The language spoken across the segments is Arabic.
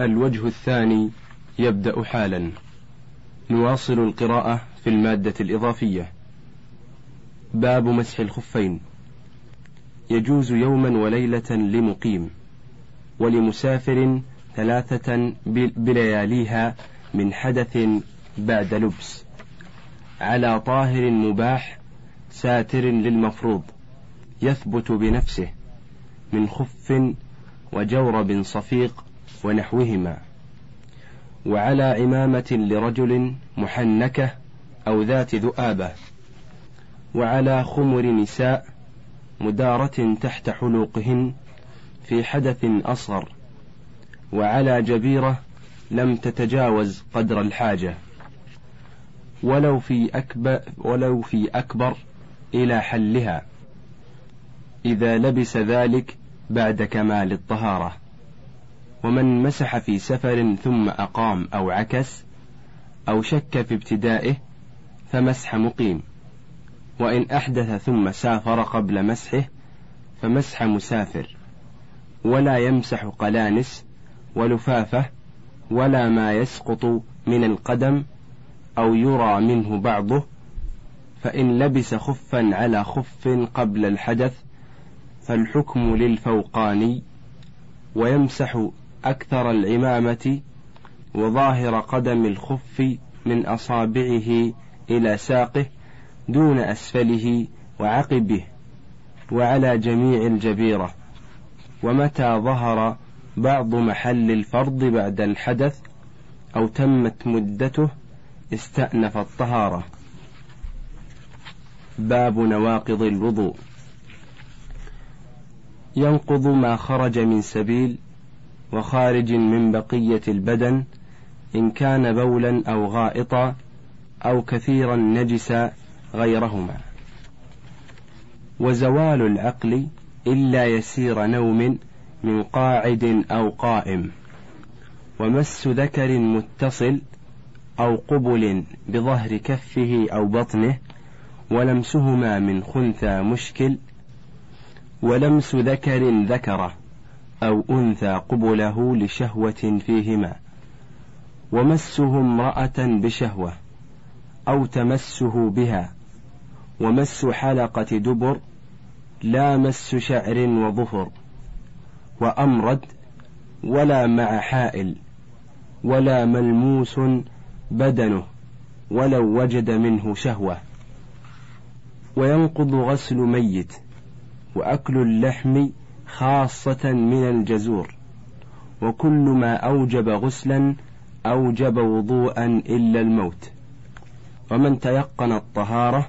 الوجه الثاني يبدأ حالا. نواصل القراءة في المادة الإضافية. باب مسح الخفين. يجوز يوما وليلة لمقيم ولمسافر ثلاثة بلياليها من حدث بعد لبس. على طاهر مباح ساتر للمفروض يثبت بنفسه من خف وجورب صفيق ونحوهما وعلى عمامة لرجل محنكة أو ذات ذؤابة وعلى خمر نساء مدارة تحت حلوقهن في حدث أصغر وعلى جبيرة لم تتجاوز قدر الحاجة ولو في أكبر ولو في أكبر إلى حلها إذا لبس ذلك بعد كمال الطهارة. ومن مسح في سفر ثم أقام أو عكس أو شك في ابتدائه فمسح مقيم. وإن أحدث ثم سافر قبل مسحه فمسح مسافر. ولا يمسح قلانس ولفافة ولا ما يسقط من القدم أو يرى منه بعضه. فإن لبس خفا على خف قبل الحدث فالحكم للفوقاني. ويمسح أكثر العمامة وظاهر قدم الخف من أصابعه إلى ساقه دون أسفله وعقبه وعلى جميع الجبيرة. ومتى ظهر بعض محل الفرض بعد الحدث أو تمت مدته استأنف الطهارة. باب نواقض الوضوء. ينقض ما خرج من سبيل وخارج من بقية البدن إن كان بولا أو غائطا أو كثيرا نجسا غيرهما. وزوال العقل إلا يسير نوم من قاعد أو قائم. ومس ذكر متصل أو قبل بظهر كفه أو بطنه ولمسهما من خنثى مشكل ولمس ذكر ذكره. أو أنثى قبله لشهوة فيهما ومسه امرأة بشهوة أو تمسه بها ومس حلقة دبر لا مس شعر وظفر وأمرد ولا مع حائل ولا ملموس بدنه ولو وجد منه شهوة. وينقض غسل ميت وأكل اللحم خاصة من الجزور وكل ما أوجب غسلا أوجب وضوءا إلا الموت. ومن تيقن الطهارة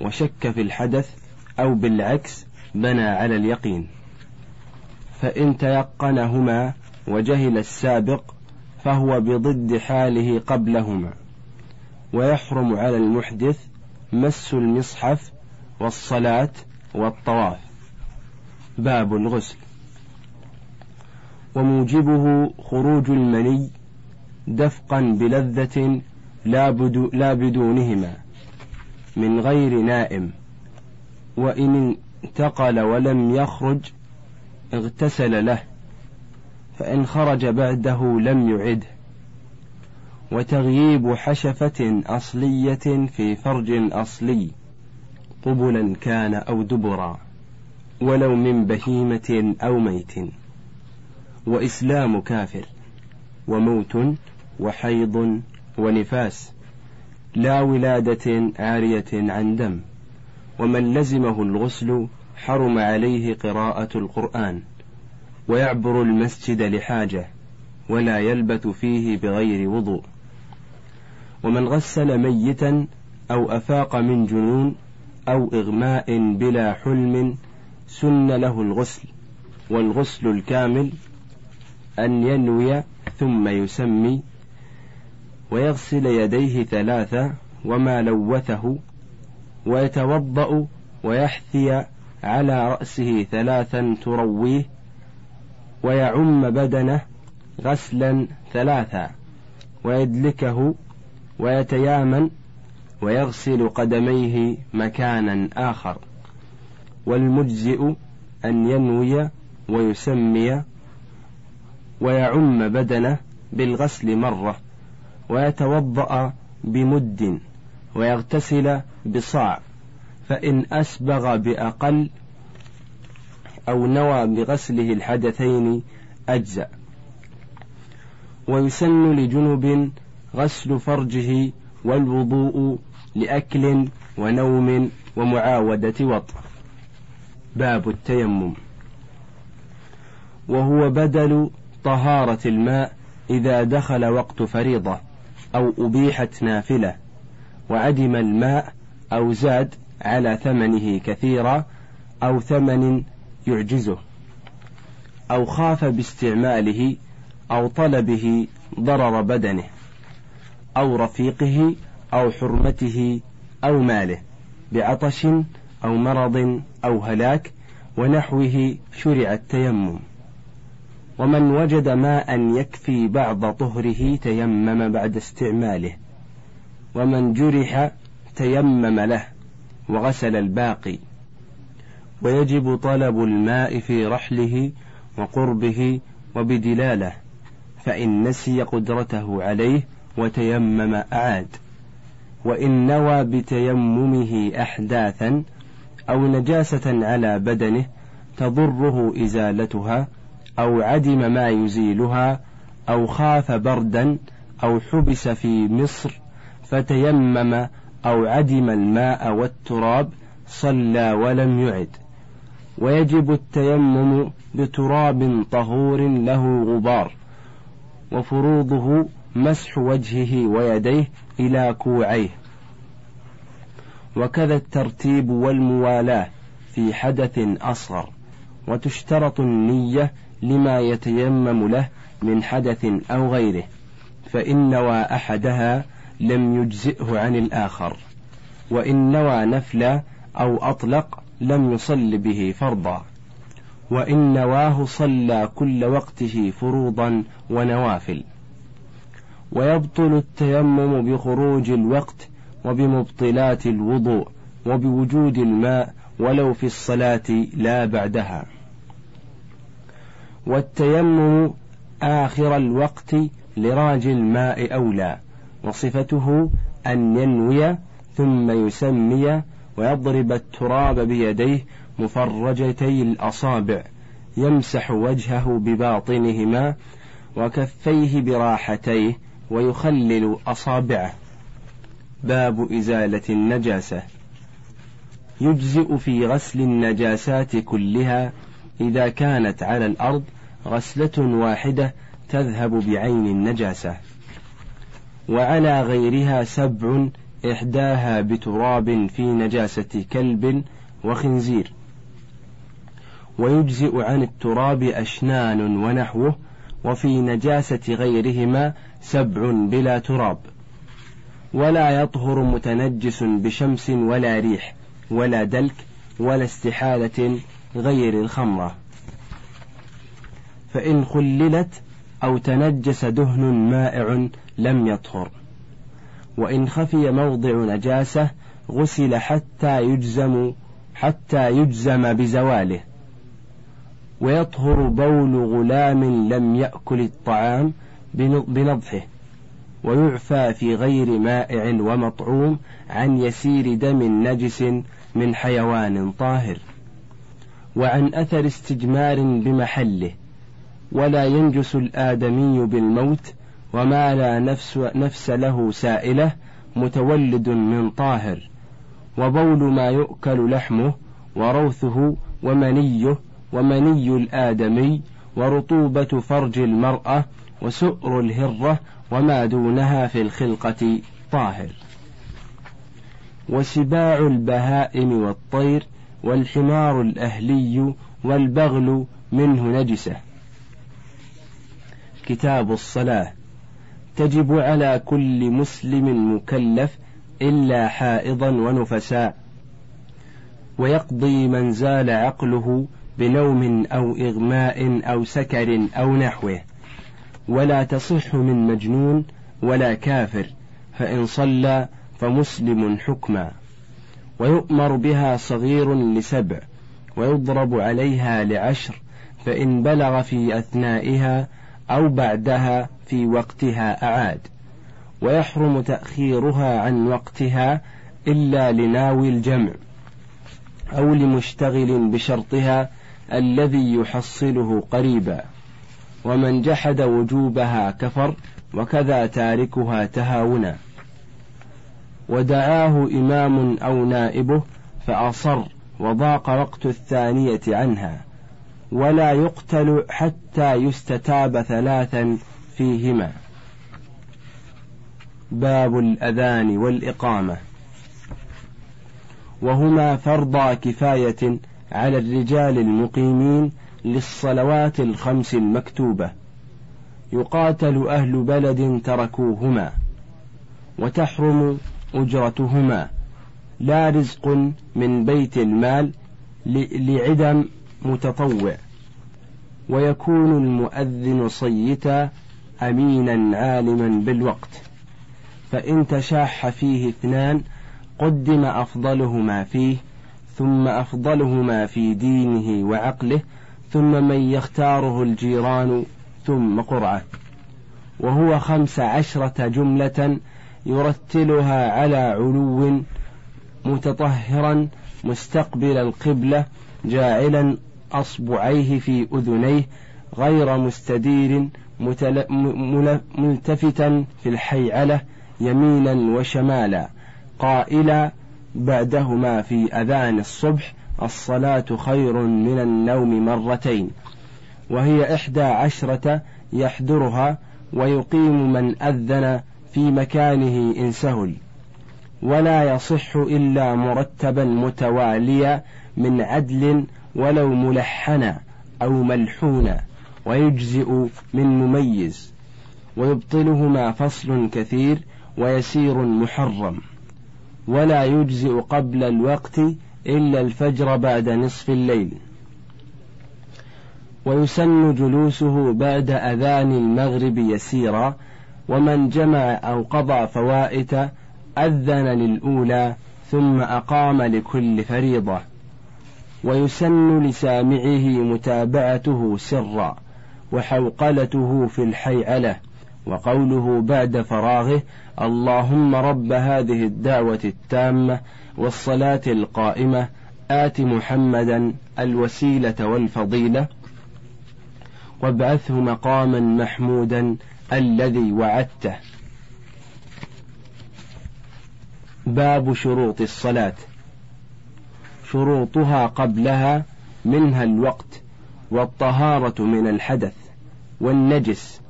وشك في الحدث أو بالعكس بنى على اليقين. فإن تيقنهما وجهل السابق فهو بضد حاله قبلهما. ويحرم على المحدث مس المصحف والصلاة والطواف. باب الغسل. وموجبه خروج المني دفقا بلذة لا, بدو لا بدونهما من غير نائم. وإن انتقل ولم يخرج اغتسل له فإن خرج بعده لم يعده. وتغييب حشفة أصلية في فرج أصلي قبلا كان أو دبرا. ولو من بهيمة أو ميت. وإسلام كافر وموت وحيض ونفاس. لا ولادة عارية عن دم. ومن لزمه الغسل حرم عليه قراءة القرآن. ويعبر المسجد لحاجة ولا يلبث فيه بغير وضوء. ومن غسل ميتا أو أفاق من جنون أو إغماء بلا حلم سن له الغسل والغسل الكامل أن ينوي ثم يسمي ويغسل يديه ثلاثة وما لوثه ويتوضأ ويحثي على رأسه ثلاثا ترويه ويعم بدنه غسلا ثلاثا ويدلكه ويتيامن ويغسل قدميه مكانا آخر. والمجزئ أن ينوي ويسمي ويعم بدنه بالغسل مرة ويتوضأ بمد ويغتسل بصاع فإن أسبغ بأقل أو نوى بغسله الحدثين أجزأ. ويسن لجنب غسل فرجه والوضوء لأكل ونوم ومعاودة وطء باب التيمم. وهو بدل طهارة الماء إذا دخل وقت فريضة أو أبيحت نافلة وعدم الماء أو زاد على ثمنه كثيرا أو ثمن يعجزه أو خاف باستعماله أو طلبه ضرر بدنه أو رفيقه أو حرمته أو ماله بعطش أو مرض أو هلاك ونحوه شرع التيمم. ومن وجد ماء يكفي بعض طهره تيمم بعد استعماله. ومن جرح تيمم له وغسل الباقي. ويجب طلب الماء في رحله وقربه وبدلاله فإن نسي قدرته عليه وتيمم أعاد وإن نوى بتيممه أحداثا أو نجاسة على بدنه تضره إزالتها أو عدم ما يزيلها أو خاف بردا أو حبس في مصر فتيمم أو عدم الماء والتراب صلى ولم يعد. ويجب التيمم بتراب طهور له غبار وفروضه مسح وجهه ويديه إلى كوعيه. وكذا الترتيب والموالاة في حدث أصغر وتشترط النية لما يتيمم له من حدث أو غيره فإن نوى أحدها لم يجزئه عن الآخر وإن نوى نفلا أو أطلق لم يصل به فرضا وإن نواه صلى كل وقته فروضا ونوافل. ويبطل التيمم بخروج الوقت وبمبطلات الوضوء وبوجود الماء ولو في الصلاة لا بعدها. والتيمم آخر الوقت لراج الماء أولى وصفته أن ينوي ثم يسمي ويضرب التراب بيديه مفرجتي الأصابع يمسح وجهه بباطنهما وكفيه براحتيه ويخلل أصابعه. باب إزالة النجاسة. يجزئ في غسل النجاسات كلها إذا كانت على الأرض غسلة واحدة تذهب بعين النجاسة. وعلى غيرها سبع إحداها بتراب في نجاسة كلب وخنزير. ويجزئ عن التراب أشنان ونحوه وفي نجاسة غيرهما سبع بلا تراب. ولا يطهر متنجس بشمس ولا ريح ولا دلك ولا استحالة غير الخمرة. فإن خللت أو تنجس دهن مائع لم يطهر. وإن خفي موضع نجاسة غسل حتى يجزم حتى يجزم بزواله. ويطهر بول غلام لم يأكل الطعام بنضحه. ويعفى في غير مائع ومطعوم عن يسير دم نجس من حيوان طاهر. وعن أثر استجمار بمحله ولا ينجس الآدمي بالموت وما لا نفس, نفس له سائلة متولد من طاهر. وبول ما يؤكل لحمه وروثه ومنيه ومني الآدمي ورطوبة فرج المرأة وسؤر الهرة وما دونها في الخلقة طاهر. وسباع البهائم والطير والحمار الأهلي والبغل منه نجسة. كتاب الصلاة. تجب على كل مسلم مكلف إلا حائضا ونفساء. ويقضي من زال عقله بنوم أو إغماء أو سكر أو نحوه. ولا تصح من مجنون ولا كافر فإن صلى فمسلم حكما. ويؤمر بها صغير لسبع ويضرب عليها لعشر فإن بلغ في أثنائها أو بعدها في وقتها أعاد. ويحرم تأخيرها عن وقتها إلا لناوي الجمع أو لمشتغل بشرطها الذي يحصله قريبا ومن جحد وجوبها كفر وكذا تاركها تهاونا. ودعاه إمام أو نائبه فأصر وضاق وقت الثانية عنها. ولا يقتل حتى يستتاب ثلاثا فيهما. باب الأذان والإقامة. وهما فرضا كفاية على الرجال المقيمين للصلوات الخمس المكتوبة. يقاتل أهل بلد تركوهما وتحرم أجرتهما. لا رزق من بيت المال لعدم متطوع. ويكون المؤذن صيتا أمينا عالما بالوقت. فإن تشاح فيه اثنان قدم أفضلهما فيه ثم أفضلهما في دينه وعقله ثم من يختاره الجيران ثم قرعة. وهو خمس عشرة جملة يرتلها على علو متطهرا مستقبل القبلة جاعلا أصبعيه في أذنيه غير مستدير ملتفتا في الحيعلة يمينا وشمالا قائلا بعدهما في أذان الصبح الصلاة خير من النوم مرتين. وهي إحدى عشرة يحضرها ويقيم من أذن في مكانه إن سهل. ولا يصح إلا مرتبا متواليا من عدل ولو ملحنا أو ملحونا ويجزئ من مميز. ويبطلهما فصل كثير ويسير محرم. ولا يجزئ قبل الوقت إلا الفجر بعد نصف الليل. ويسن جلوسه بعد أذان المغرب يسيرا ومن جمع أو قضى فوائت أذن للأولى ثم أقام لكل فريضة. ويسن لسامعه متابعته سرا وحوقلته في الحيعلة. وقوله بعد فراغه اللهم رب هذه الدعوة التامة والصلاة القائمة آت محمدا الوسيلة والفضيلة وابعثه مقاما محمودا الذي وعدته. باب شروط الصلاة. شروطها قبلها منها الوقت والطهارة من الحدث والنجس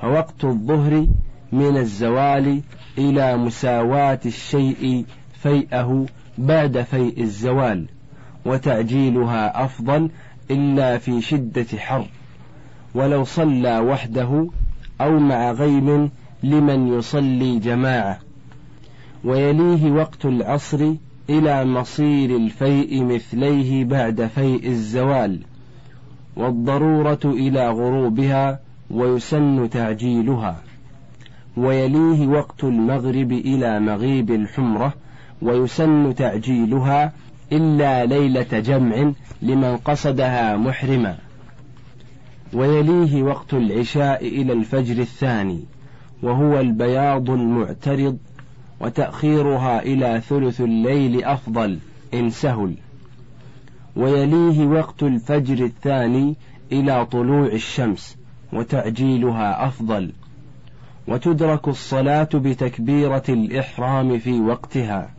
فوقت الظهر من الزوال إلى مساواة الشيء فيئه بعد فيء الزوال وتعجيلها أفضل إلا في شدة حر. ولو صلى وحده أو مع غيم لمن يصلي جماعة. ويليه وقت العصر إلى مصير الفيء مثليه بعد فيء الزوال. والضرورة إلى غروبها ويسن تعجيلها ويليه وقت المغرب إلى مغيب الحمرة ويسن تعجيلها إلا ليلة جمع لمن قصدها محرما. ويليه وقت العشاء إلى الفجر الثاني وهو البياض المعترض وتأخيرها إلى ثلث الليل أفضل إن سهل. ويليه وقت الفجر الثاني إلى طلوع الشمس وتعجيلها أفضل وتدرك الصلاة بتكبيرة الإحرام في وقتها.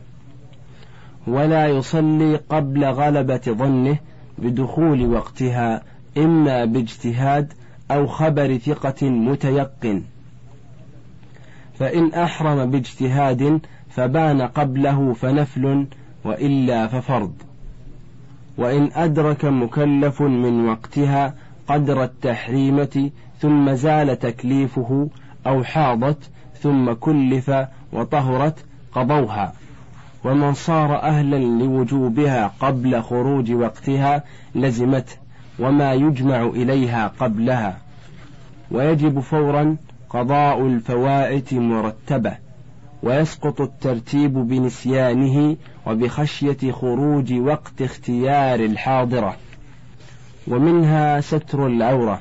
ولا يصلي قبل غلبة ظنه بدخول وقتها إما باجتهاد أو خبر ثقة متيقن. فإن أحرم باجتهاد فبان قبله فنفل وإلا ففرض. وإن أدرك مكلف من وقتها قدر التحريمة ثم زال تكليفه أو حاضت ثم كلف وطهرت قضوها. ومن صار أهلا لوجوبها قبل خروج وقتها لزمته وما يجمع إليها قبلها. ويجب فورا قضاء الفوائت مرتبة. ويسقط الترتيب بنسيانه وبخشية خروج وقت اختيار الحاضرة. ومنها ستر العورة.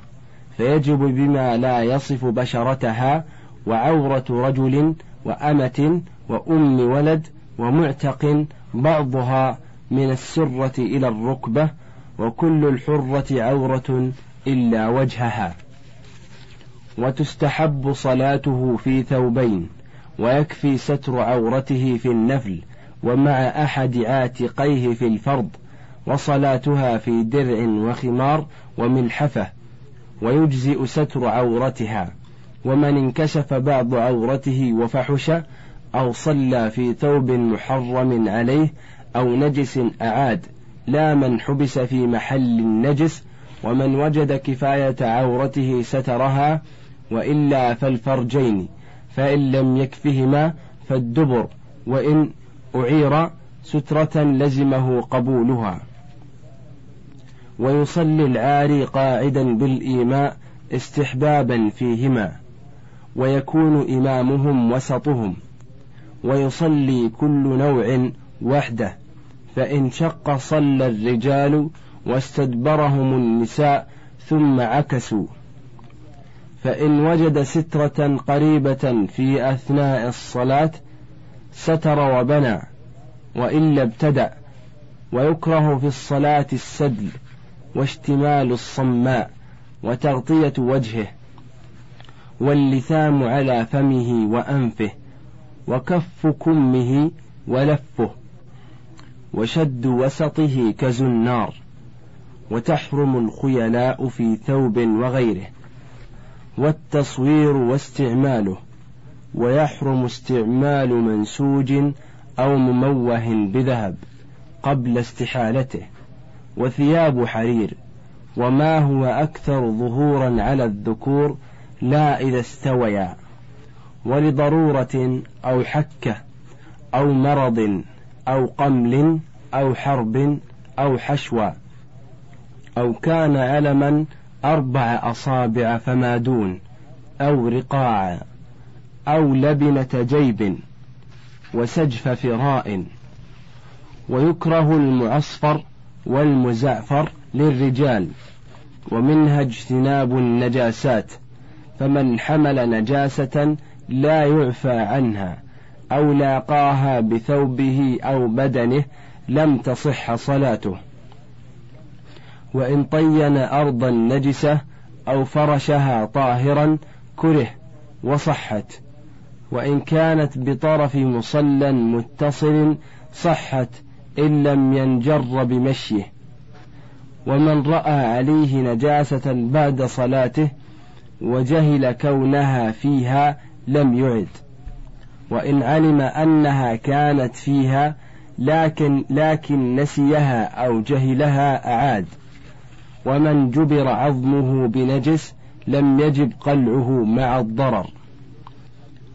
فيجب بما لا يصف بشرتها وعورة رجل وأمة وأم ولد ومعتق بعضها من السرة إلى الركبة وكل الحرة عورة إلا وجهها. وتستحب صلاته في ثوبين ويكفي ستر عورته في النفل ومع أحد عاتقيه في الفرض وصلاتها في درع وخمار وملحفة ويجزئ ستر عورتها. ومن انكشف بعض عورته وفحش أو صلى في ثوب محرم عليه أو نجس أعاد لا من حبس في محل النجس ومن وجد كفاية عورته سترها وإلا فالفرجين فإن لم يكفهما فالدبر وإن أعير سترة لزمه قبولها. ويصلي العاري قاعدا بالإيماء استحبابا فيهما ويكون إمامهم وسطهم ويصلي كل نوع وحده فإن شق صلى الرجال واستدبرهم النساء ثم عكسوا. فإن وجد سترة قريبة في أثناء الصلاة ستر وبنى وإلا ابتدأ ويكره في الصلاة السدل واشتمال الصماء وتغطية وجهه واللثام على فمه وأنفه وكف كمه ولفه وشد وسطه كزنار وتحرم الخيلاء في ثوب وغيره والتصوير واستعماله ويحرم استعمال منسوج أو مموه بذهب قبل استحالته وثياب حرير وما هو أكثر ظهورا على الذكور لا إذا استويا ولضرورة أو حكة أو مرض أو قمل أو حرب أو حشوى أو كان علما أربع أصابع فما دون أو رقاع أو لبنة جيب وسجف فراء ويكره المعصفر والمزعفر للرجال ومنها اجتناب النجاسات فمن حمل نجاسة لا يعفى عنها أو لاقاها بثوبه أو بدنه لم تصح صلاته. وإن طين أرضا نجسة أو فرشها طاهرا كره وصحت. وإن كانت بطرف مصلى متصل صحت إن لم ينجر بمشيه. ومن رأى عليه نجاسة بعد صلاته وجهل كونها فيها لم يعد. وإن علم أنها كانت فيها لكن لكن نسيها أو جهلها أعاد. ومن جبر عظمه بنجس لم يجب قلعه مع الضرر.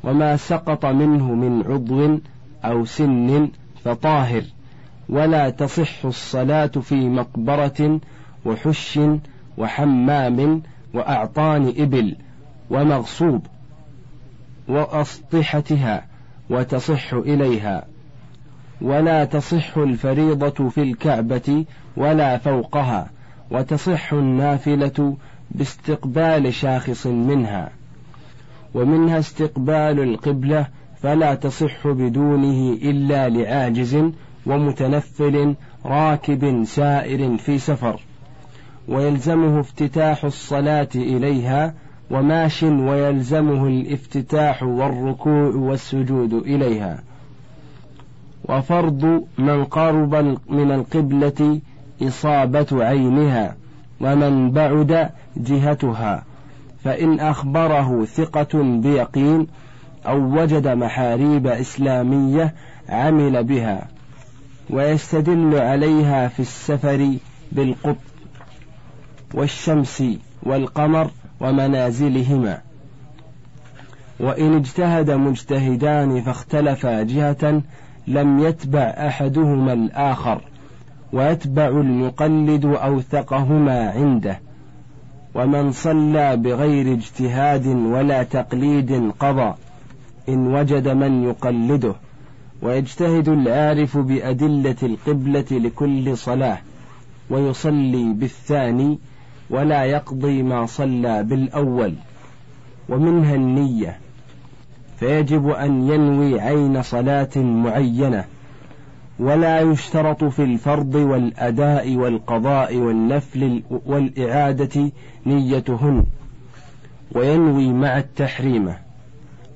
وما سقط منه من عضو أو سن فطاهر. ولا تصح الصلاة في مقبرة وحش وحمام وأعطان إبل ومغصوب وأسطحتها وتصح إليها. ولا تصح الفريضة في الكعبة ولا فوقها وتصح النافلة باستقبال شاخص منها. ومنها استقبال القبلة فلا تصح بدونه إلا لعاجز ومتنفل راكب سائر في سفر ويلزمه افتتاح الصلاة إليها وماش ويلزمه الافتتاح والركوع والسجود إليها. وفرض من قرب من القبلة إصابة عينها ومن بعد جهتها. فإن أخبره ثقة بيقين أو وجد محاريب إسلامية عمل بها. ويستدل عليها في السفر بالقط والشمس والقمر ومنازلهما. وإن اجتهد مجتهدان فاختلفا جهة لم يتبع أحدهما الآخر ويتبع المقلد أوثقهما عنده. ومن صلى بغير اجتهاد ولا تقليد قضى إن وجد من يقلده. ويجتهد العارف بأدلة القبلة لكل صلاة ويصلي بالثاني ولا يقضي ما صلى بالأول ومنها النية. فيجب أن ينوي عين صلاة معينة ولا يشترط في الفرض والأداء والقضاء والنفل والإعادة نيتهن وينوي مع التحريمة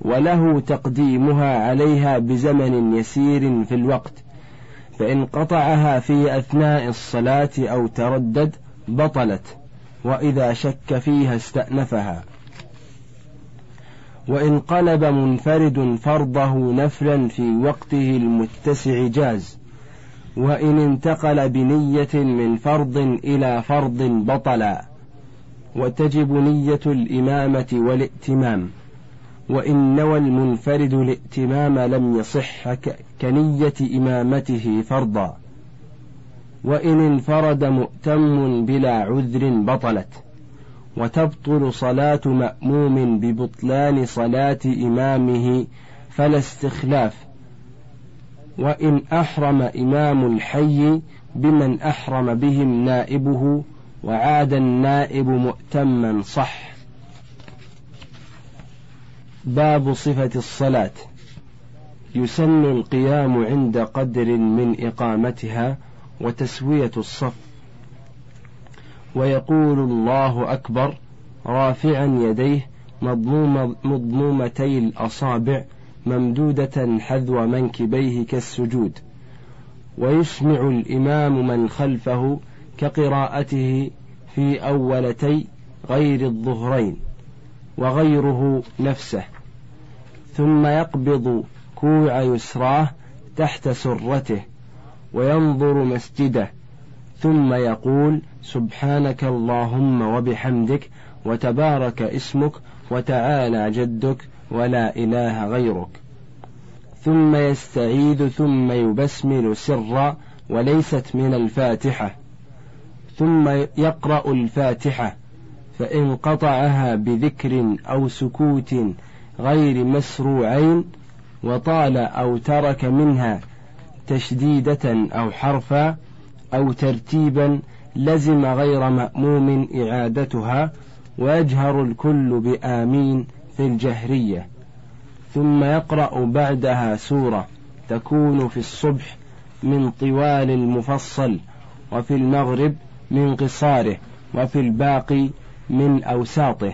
وله تقديمها عليها بزمن يسير في الوقت فإن قطعها في أثناء الصلاة أو تردد بطلت وإذا شك فيها استأنفها. وإن قلب منفرد فرضه نفلا في وقته المتسع جاز وإن انتقل بنية من فرض إلى فرض بطلا وتجب نية الإمامة والائتمام. وإن نوى المنفرد الائتمام لم يصح كنية إمامته فرضا. وإن انفرد مؤتم بلا عذر بطلت. وتبطل صلاة مأموم ببطلان صلاة إمامه فلا استخلاف. وإن أحرم إمام الحي بمن أحرم بهم نائبه وعاد النائب مؤتما صح. باب صفة الصلاة. يسن القيام عند قدر من إقامتها وتسوية الصف. ويقول الله أكبر رافعا يديه مضموم مضمومتي الأصابع ممدودة حذو منكبيه كالسجود. ويسمع الإمام من خلفه كقراءته في أولتي غير الظهرين وغيره نفسه. ثم يقبض كوع يسراه تحت سرته وينظر مسجده ثم يقول سبحانك اللهم وبحمدك وتبارك اسمك وتعالى جدك ولا إله غيرك. ثم يستعيد ثم يبسمل سرا وليست من الفاتحة. ثم يقرأ الفاتحة فإن قطعها بذكر أو سكوت غير مسروعين وطال أو ترك منها تشديدة أو حرفا أو ترتيبا لزم غير مأموم إعادتها ويجهر الكل بآمين في الجهرية. ثم يقرأ بعدها سورة تكون في الصبح من طوال المفصل وفي المغرب من قصاره وفي الباقي من أوساطه.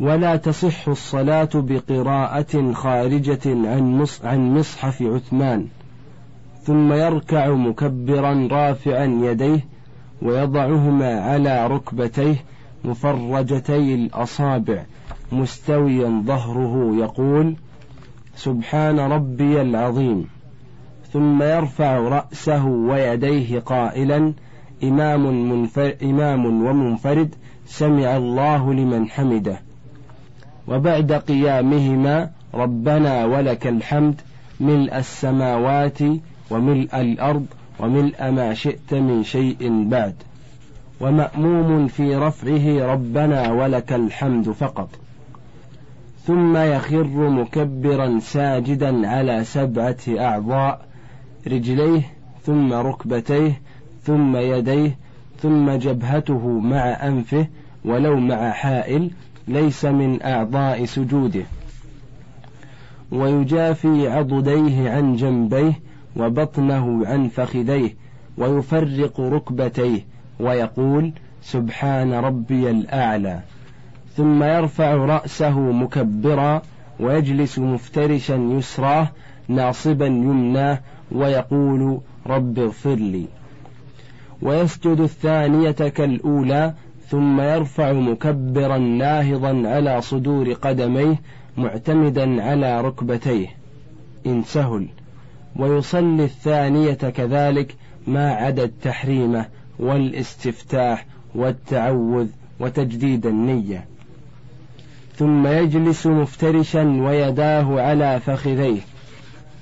ولا تصح الصلاة بقراءة خارجة عن عن مصحف عثمان. ثم يركع مكبرا رافعا يديه ويضعهما على ركبتيه مفرجتي الأصابع. مستويا ظهره يقول سبحان ربي العظيم. ثم يرفع رأسه ويديه قائلا إمام, منفر إمام ومنفرد سمع الله لمن حمده. وبعد قيامهما ربنا ولك الحمد ملء السماوات وملء الأرض وملء ما شئت من شيء بعد. ومأموم في رفعه ربنا ولك الحمد فقط. ثم يخر مكبرا ساجدا على سبعة أعضاء رجليه ثم ركبتيه ثم يديه ثم جبهته مع أنفه ولو مع حائل ليس من أعضاء سجوده. ويجافي عضديه عن جنبيه وبطنه عن فخذيه ويفرق ركبتيه ويقول سبحان ربي الأعلى. ثم يرفع رأسه مكبرا ويجلس مفترشا يسراه ناصبا يمناه ويقول رب اغفر لي. ويسجد الثانية كالأولى ثم يرفع مكبرا ناهضا على صدور قدميه معتمدا على ركبتيه. إن سهل ويصلي الثانية كذلك ما عدا التحريمة والاستفتاح والتعوذ وتجديد النية. ثم يجلس مفترشا ويداه على فخذيه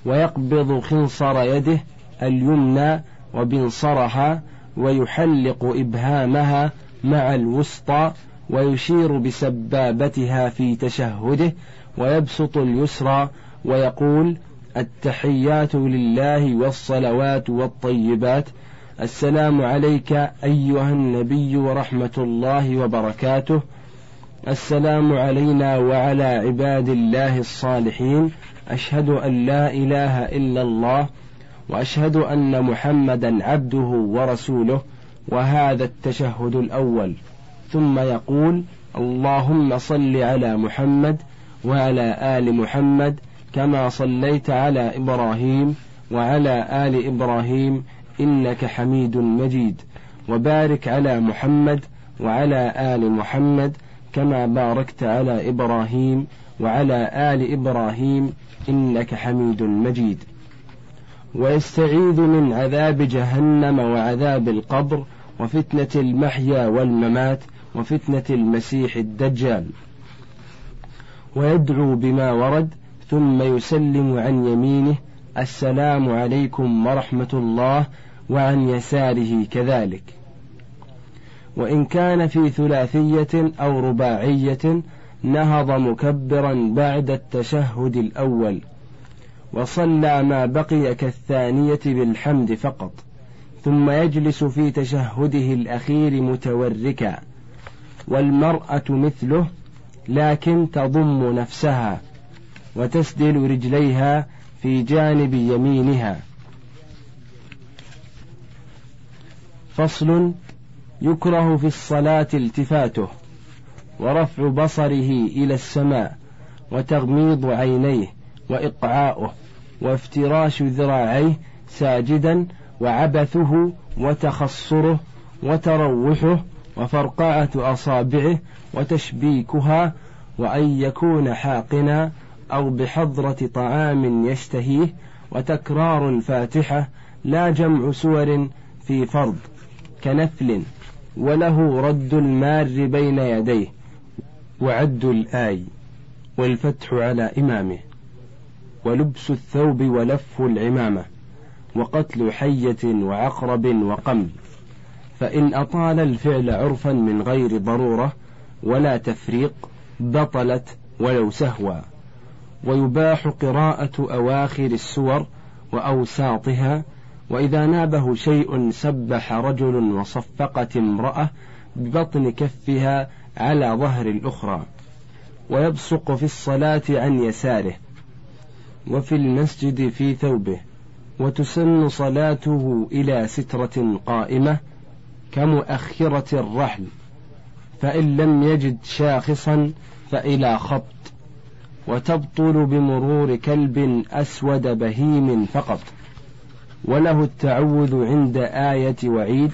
ويقبض خنصر يده اليمنى وبنصرها ويحلق إبهامها مع الوسطى ويشير بسبابتها في تشهده ويبسط اليسرى ويقول التحيات لله والصلوات والطيبات. السلام عليك أيها النبي ورحمة الله وبركاته. السلام علينا وعلى عباد الله الصالحين. أشهد أن لا إله إلا الله وأشهد أن محمدا عبده ورسوله. وهذا التشهد الأول. ثم يقول اللهم صل على محمد وعلى آل محمد كما صليت على إبراهيم وعلى آل إبراهيم إنك حميد مجيد. وبارك على محمد وعلى آل محمد كما باركت على إبراهيم وعلى آل إبراهيم إنك حميد مجيد. ويستعيذ من عذاب جهنم وعذاب القبر وفتنة المحيا والممات وفتنة المسيح الدجال. ويدعو بما ورد ثم يسلم عن يمينه السلام عليكم ورحمة الله وعن يساره كذلك. وإن كان في ثلاثية أو رباعية نهض مكبرا بعد التشهد الأول وصلى ما بقي كالثانية بالحمد فقط. ثم يجلس في تشهده الأخير متوركا والمرأة مثله لكن تضم نفسها وتسدل رجليها في جانب يمينها. فصل يكره في الصلاة التفاته ورفع بصره إلى السماء وتغميض عينيه وإقعاؤه وافتراش ذراعيه ساجدا وعبثه وتخصره وتروحه وفرقعة أصابعه وتشبيكها وأن يكون حاقنا أو بحضرة طعام يشتهيه وتكرار الفاتحة لا جمع سور في فرض كنفل وله رد المار بين يديه وعد الآي والفتح على إمامه ولبس الثوب ولف العمامة وقتل حية وعقرب وقمل فإن أطال الفعل عرفا من غير ضرورة ولا تفريق بطلت ولو سهوا ويباح قراءة أواخر السور وأوساطها وإذا نابه شيء سبح رجل وصفقت امرأة ببطن كفها على ظهر الأخرى. ويبصق في الصلاة عن يساره وفي المسجد في ثوبه. وتسن صلاته إلى سترة قائمة كمؤخرة الرحل فإن لم يجد شاخصا فإلى خبط وتبطل بمرور كلب أسود بهيم فقط. وله التعوذ عند آية وعيد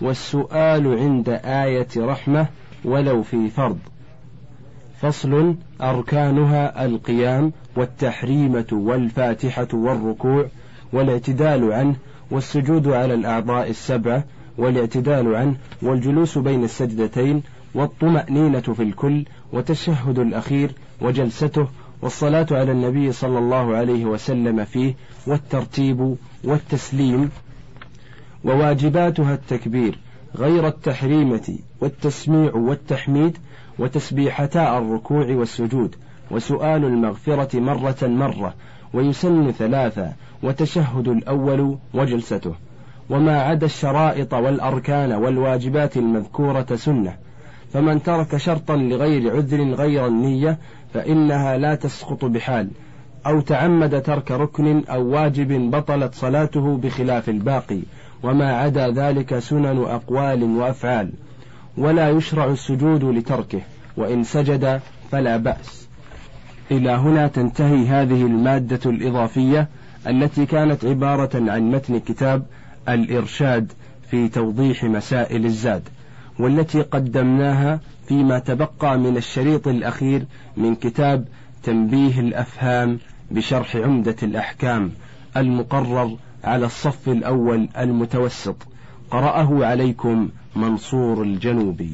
والسؤال عند آية رحمة ولو في فرض. فصل أركانها القيام والتحريمة والفاتحة والركوع والاعتدال عنه والسجود على الأعضاء السبعة والاعتدال عنه والجلوس بين السجدتين والطمأنينة في الكل وتشهد الأخير وجلسته والصلاة على النبي صلى الله عليه وسلم فيه والترتيب والتسليم وواجباتها التكبير غير التحريمة والتسميع والتحميد وتسبيحتا الركوع والسجود وسؤال المغفرة مرة مرة ويسن ثلاثة وتشهد الأول وجلسته. وما عدا الشرائط والأركان والواجبات المذكورة سنة. فمن ترك شرطا لغير عذر غير النية فإنها لا تسقط بحال. أو تعمد ترك ركن أو واجب بطلت صلاته بخلاف الباقي. وما عدا ذلك سنن أقوال وأفعال. ولا يشرع السجود لتركه. وإن سجد فلا بأس. إلى هنا تنتهي هذه المادة الإضافية التي كانت عبارة عن متن كتاب الإرشاد في توضيح مسائل الزاد والتي قدمناها فيما تبقى من الشريط الأخير من كتاب تنبيه الأفهام بشرح عمدة الأحكام المقرر على الصف الأول المتوسط. قرأه عليكم منصور الجنوبي.